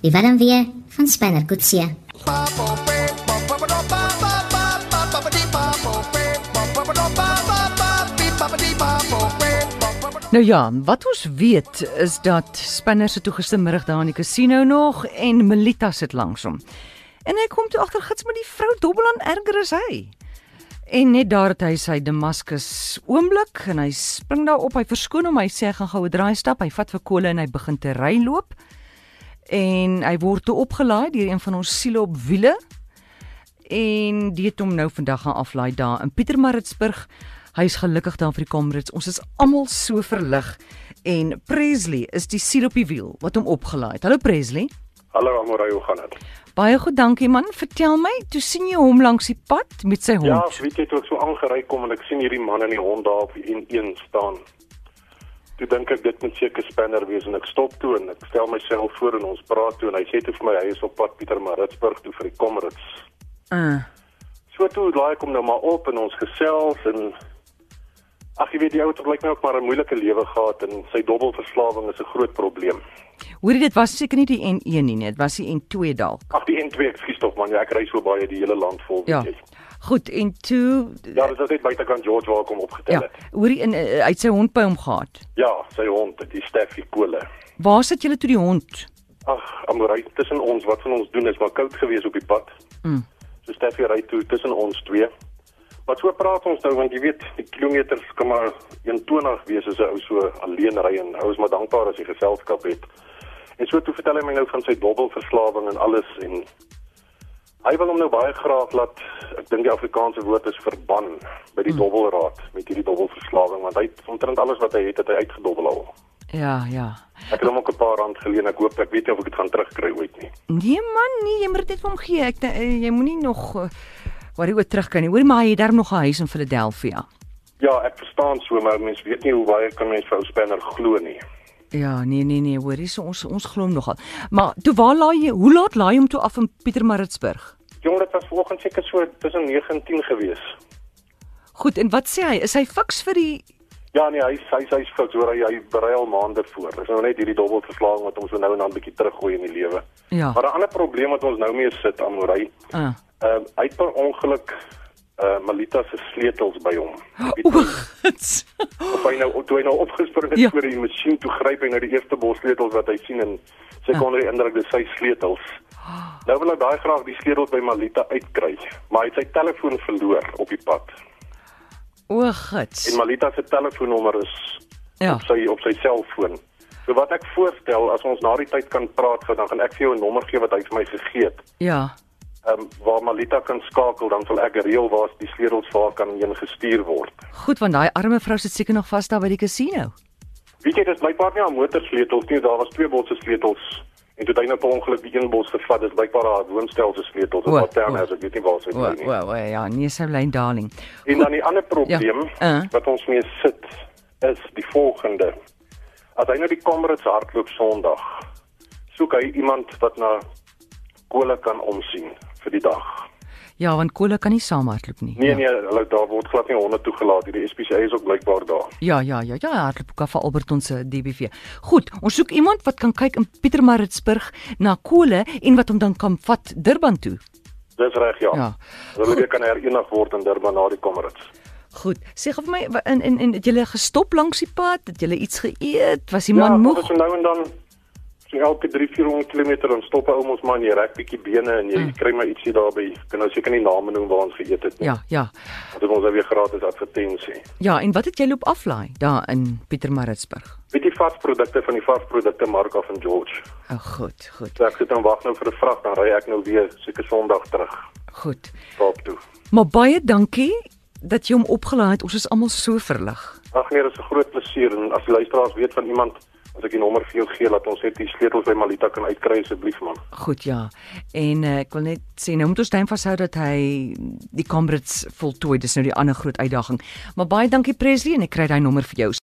Die Willem weer van Spanner Kutsie. Nou ja, wat ons weet is dat Spinner se toegister middag daar in die casino nog en Melita sit langs hom. En hy kom toe agter gits met die vrou dobbel aan erger as hy. En net daar het hy sy Damascus oomblik en hy spring daar op, hy verskoon hom, hy sê hy gaan gou 'n draai stap, hy vat vir kolle en hy begin te ry loop. En hy word toe opgelaai deur een van ons siele op wiele. En dit het hom nou vandag gaan aflaai daar in Pietermaritzburg. Hy is gelukkig daar vir die Comrades. Ons is almal so verlig en Presley is die siel op die wiel wat hom opgelaai het. Hallo Presley. Hallo Amorai, hoe gaan dit? Baie goed, dankie man. Vertel my, toe sien jy hom langs die pad met sy hond? Ja, weet jy toe ek so aangery kom en ek sien hierdie man en die hond daar op die N1 staan. Toe dink ek dit moet seker spanner wees en ek stop toe en ek stel myself voor en ons praat toe en hy sê toe vir my hy is op pad Pietermaritzburg toe vir die Comrades. Uh. So toe laai kom nou maar op en ons gesels en Ag jy weet die ou het blyk my ook maar 'n moeilike lewe gehad en sy dobbelverslawing is 'n groot probleem. Hoorie dit was seker nie die N1 nie, dit was die N2 dalk. Ag die N2, ekskuus tog man, ja, ek ry so baie die hele land vol, ja. weet jy. Goed, en toe Ja, dis net buitekant George waar kom opgetel ja, het. Hoorie in uh, uit sy hond by hom gehad. Ja, sy hond, die Steffie Kole. Waar sit julle toe die hond? Ag, Amorai, tussen ons, wat van ons doen is maar koud gewees op die pad. Mm. So Steffie ry toe tussen ons twee. Wat so praat ons nou want jy weet die kilometers kan maar 120 wees as 'n ou so alleen ry en ou is maar dankbaar as hy geselskap het. En so toe vertel hy my nou van sy dobbelverslawing en alles en hy wil hom nou baie graag laat ek dink die Afrikaanse woord is verban by die hmm. dobbelraad met hierdie dobbelverslawing want hy omtrent alles wat hy het het hy uitgedobbel al. Ja, ja. Ek het hom ook 'n paar rand geleen. Ek hoop ek weet nie of ek dit gaan terugkry ooit nie. Nee man, nee, jy moet dit vir hom gee. Ek eh, jy moenie nog uh, waar jy oor terug kan nie. Hoor maar hy het darm nog 'n huis in Philadelphia. Ja, ek verstaan so, maar mense weet nie hoe baie kan mens vir ou Spanner glo nie. Ja, nee nee nee, hoor, hier ons ons glo hom nogal. Maar toe waar laai jy? Hoe laat laai hom toe af in Pietermaritzburg? Jong, dit was vanoggend seker so tussen 9 en 10 gewees. Goed, en wat sê hy? Is hy fiks vir die Ja nee, hy hy hy's fiks, hoor hy hy berei al maande voor. Dis nou net hierdie dobbelverslaging wat ons so nou en dan 'n bietjie teruggooi in die lewe. Ja. Maar 'n ander probleem wat ons nou mee sit aan Morey. Ah. Ehm uh, hy het per ongeluk uh Malita se sleutels by hom. Of hy nou toe hy nou opgespring het ja. voor die masjien toe gryp hy nou die eerste bos sleutels wat hy sien en sy kon nie indruk dis sy sleutels. Nou wil hy baie graag die sleutels by Malita uitkry, maar hy het sy telefoon verloor op die pad. O, gits. En Malita se telefoonnommer is ja. op sy op sy selfoon. So wat ek voorstel as ons na die tyd kan praat, dan gaan ek vir jou 'n nommer gee wat hy vir my gegee het. Ja ehm um, waar Malita kan skakel dan sal ek reël waar die sleutels vir haar kan heen gestuur word. Goed, want daai arme vrou sit seker nog vas daar by die casino. Weet jy, dis blykbaar nie haar motorsleutels nie, daar was twee bosse sleutels en toe hy nou per ongeluk die een bos gevat, dis blykbaar haar woonstel se sleutels wat dan as ek weet nie waar sy is nie. Wel, wel, ja, nie so lyn darling. En dan die ander probleem ja. uh. wat ons mee sit is die volgende. As hy nou die Comrades hardloop Sondag, soek hy iemand wat na kole kan omsien vir die dag. Ja, want kolle kan nie saamhardloop nie. Nee ja. nee, hulle daar word glad nie honde toegelaat nie. Die SPCA is ook blykbaar daar. Ja, ja, ja, ja, hardloop ook vir Alberton se DBV. Goed, ons soek iemand wat kan kyk in Pietermaritzburg na kolle en wat hom dan kan vat Durban toe. Dis reg, ja. ja. Hulle weer kan herenig word in Durban na die Comrades. Goed. Sê gou vir my in in in het julle gestop langs die pad? Het julle iets geëet? Was die man ja, moeg? Ja, ons nou en dan so elke 3-400 km dan stop hy om ons maar net reg bietjie bene en jy mm. kry maar ietsie daarby. Kan nou seker nie name noem waar ons geëet het nie. Ja, ja. Dit was weer gratis advertensie. Ja, en wat het jy loop aflaai daar in Pietermaritzburg? Weet jy varsprodukte van die varsprodukte mark af in George. O, oh, goed, goed. So ek sit dan wag nou vir 'n vrag dan ry ek nou weer seker Sondag terug. Goed. Stop toe. Maar baie dankie dat jy hom opgelaai het. Ons is almal so verlig. Ag nee, dit is 'n groot plesier en as die luisteraars weet van iemand as ek die nommer vir jou gee dat ons net die sleutels by Malita kan uitkry asseblief man. Goed ja. En uh, ek wil net sê nou moet ons stem vashou dat hy die Comrades voltooi. Dis nou die ander groot uitdaging. Maar baie dankie Presley en ek kry daai nommer vir jou.